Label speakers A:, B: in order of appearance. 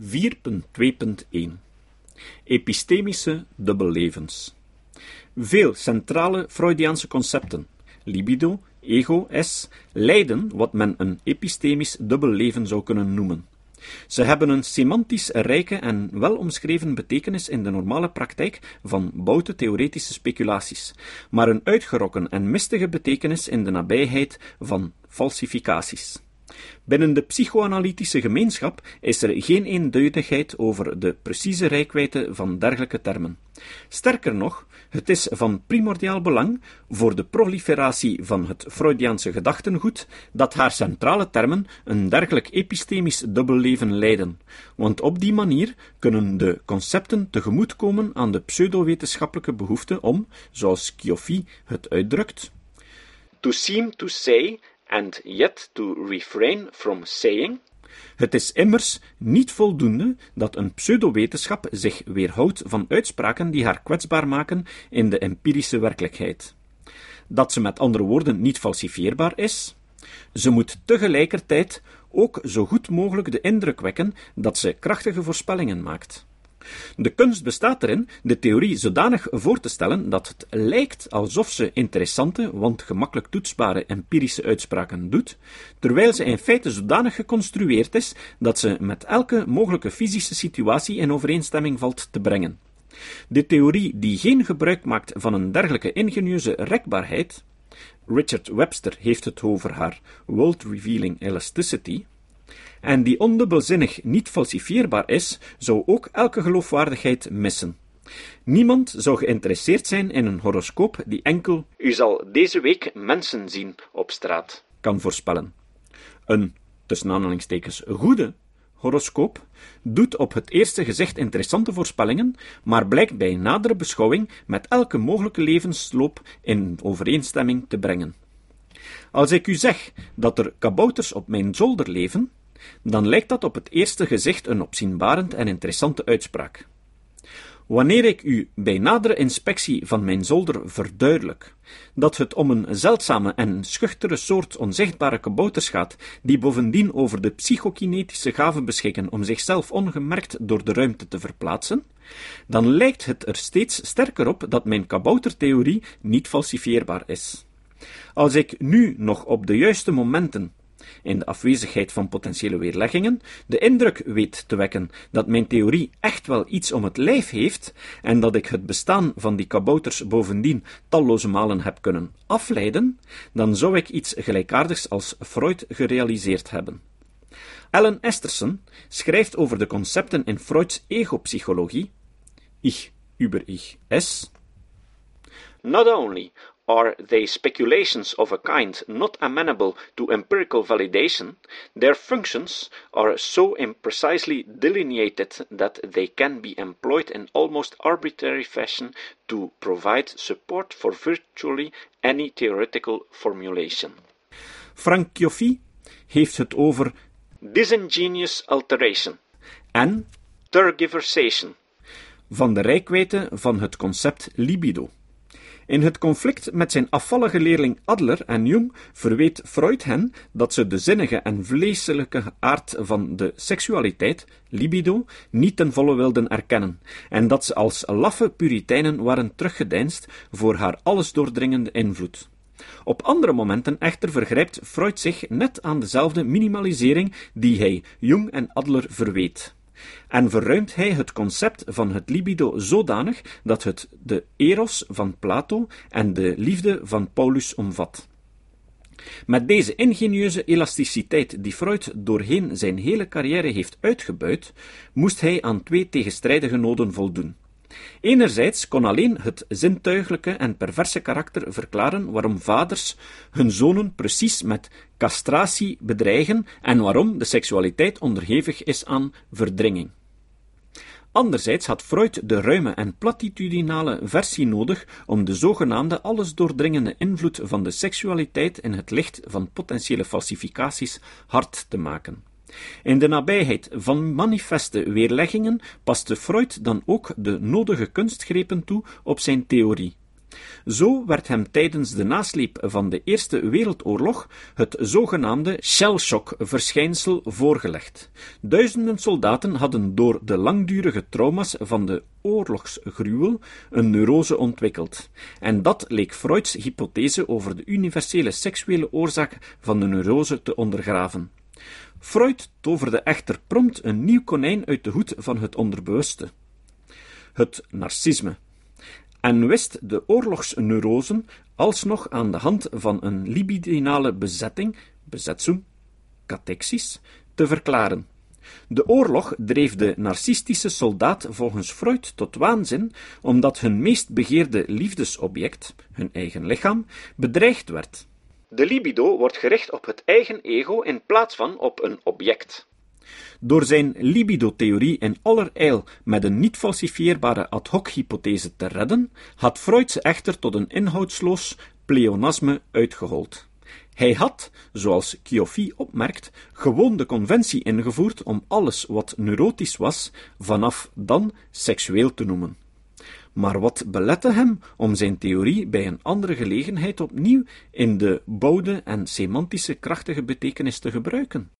A: 4.2.1 Epistemische dubbellevens Veel centrale Freudiaanse concepten, libido, ego, s, leiden wat men een epistemisch dubbelleven zou kunnen noemen. Ze hebben een semantisch rijke en wel omschreven betekenis in de normale praktijk van boute theoretische speculaties, maar een uitgerokken en mistige betekenis in de nabijheid van falsificaties. Binnen de psychoanalytische gemeenschap is er geen eenduidigheid over de precieze rijkwijde van dergelijke termen. Sterker nog, het is van primordiaal belang voor de proliferatie van het Freudiaanse gedachtengoed dat haar centrale termen een dergelijk epistemisch dubbelleven leiden, want op die manier kunnen de concepten tegemoetkomen aan de pseudowetenschappelijke behoefte om, zoals Kiofi het uitdrukt, to seem to say and yet to refrain from saying. Het is immers niet voldoende dat een pseudowetenschap zich weerhoudt van uitspraken die haar kwetsbaar maken in de empirische werkelijkheid. Dat ze met andere woorden niet falsifieerbaar is, ze moet tegelijkertijd ook zo goed mogelijk de indruk wekken dat ze krachtige voorspellingen maakt. De kunst bestaat erin de theorie zodanig voor te stellen dat het lijkt alsof ze interessante, want gemakkelijk toetsbare empirische uitspraken doet, terwijl ze in feite zodanig geconstrueerd is dat ze met elke mogelijke fysische situatie in overeenstemming valt te brengen. De theorie die geen gebruik maakt van een dergelijke ingenieuze rekbaarheid, Richard Webster heeft het over haar world-revealing elasticity, en die ondubbelzinnig niet falsifieerbaar is, zou ook elke geloofwaardigheid missen. Niemand zou geïnteresseerd zijn in een horoscoop die enkel u zal deze week mensen zien op straat kan voorspellen. Een, tussen aanhalingstekens, goede horoscoop doet op het eerste gezicht interessante voorspellingen, maar blijkt bij nadere beschouwing met elke mogelijke levensloop in overeenstemming te brengen. Als ik u zeg dat er kabouters op mijn zolder leven, dan lijkt dat op het eerste gezicht een opzienbarend en interessante uitspraak. Wanneer ik u bij nadere inspectie van mijn zolder verduidelijk dat het om een zeldzame en schuchtere soort onzichtbare kabouters gaat, die bovendien over de psychokinetische gave beschikken om zichzelf ongemerkt door de ruimte te verplaatsen, dan lijkt het er steeds sterker op dat mijn kaboutertheorie niet falsifieerbaar is. Als ik nu nog op de juiste momenten in de afwezigheid van potentiële weerleggingen, de indruk weet te wekken dat mijn theorie echt wel iets om het lijf heeft en dat ik het bestaan van die kabouters bovendien talloze malen heb kunnen afleiden, dan zou ik iets gelijkaardigs als Freud gerealiseerd hebben. Ellen Esterson schrijft over de concepten in Freuds egopsychologie, ich über ich es. Not only are they speculations of a kind not amenable to empirical validation, their functions are so imprecisely delineated that they can be employed in almost arbitrary fashion to provide support for virtually any theoretical formulation. Frank Kiofi heeft het over disingenuous alteration en tergiversation van de rijkwijde van het concept libido. In het conflict met zijn afvallige leerling Adler en Jung verweet Freud hen dat ze de zinnige en vleeselijke aard van de seksualiteit, libido, niet ten volle wilden erkennen, en dat ze als laffe puriteinen waren teruggedeinst voor haar allesdoordringende invloed. Op andere momenten echter vergrijpt Freud zich net aan dezelfde minimalisering die hij Jung en Adler verweet en verruimt hij het concept van het libido zodanig dat het de eros van Plato en de liefde van Paulus omvat. Met deze ingenieuze elasticiteit die Freud doorheen zijn hele carrière heeft uitgebuit, moest hij aan twee tegenstrijdige noden voldoen. Enerzijds kon alleen het zintuiglijke en perverse karakter verklaren waarom vaders hun zonen precies met castratie bedreigen en waarom de seksualiteit onderhevig is aan verdringing. Anderzijds had Freud de ruime en platitudinale versie nodig om de zogenaamde allesdoordringende invloed van de seksualiteit in het licht van potentiële falsificaties hard te maken. In de nabijheid van manifeste weerleggingen paste Freud dan ook de nodige kunstgrepen toe op zijn theorie. Zo werd hem tijdens de nasleep van de Eerste Wereldoorlog het zogenaamde shellshock-verschijnsel voorgelegd. Duizenden soldaten hadden door de langdurige trauma's van de oorlogsgruwel een neurose ontwikkeld. En dat leek Freuds hypothese over de universele seksuele oorzaak van de neurose te ondergraven. Freud toverde echter prompt een nieuw konijn uit de hoed van het onderbewuste. Het narcisme en wist de oorlogsneurosen alsnog aan de hand van een libidinale bezetting, bezetsum, catexis, te verklaren. De oorlog dreef de narcistische soldaat volgens Freud tot waanzin, omdat hun meest begeerde liefdesobject, hun eigen lichaam, bedreigd werd. De libido wordt gericht op het eigen ego in plaats van op een object. Door zijn libido-theorie in allerijl met een niet falsifieerbare ad hoc-hypothese te redden, had Freud ze echter tot een inhoudsloos pleonasme uitgehold. Hij had, zoals Kiofi opmerkt, gewoon de conventie ingevoerd om alles wat neurotisch was, vanaf dan seksueel te noemen. Maar wat belette hem om zijn theorie bij een andere gelegenheid opnieuw in de bouwde en semantische krachtige betekenis te gebruiken?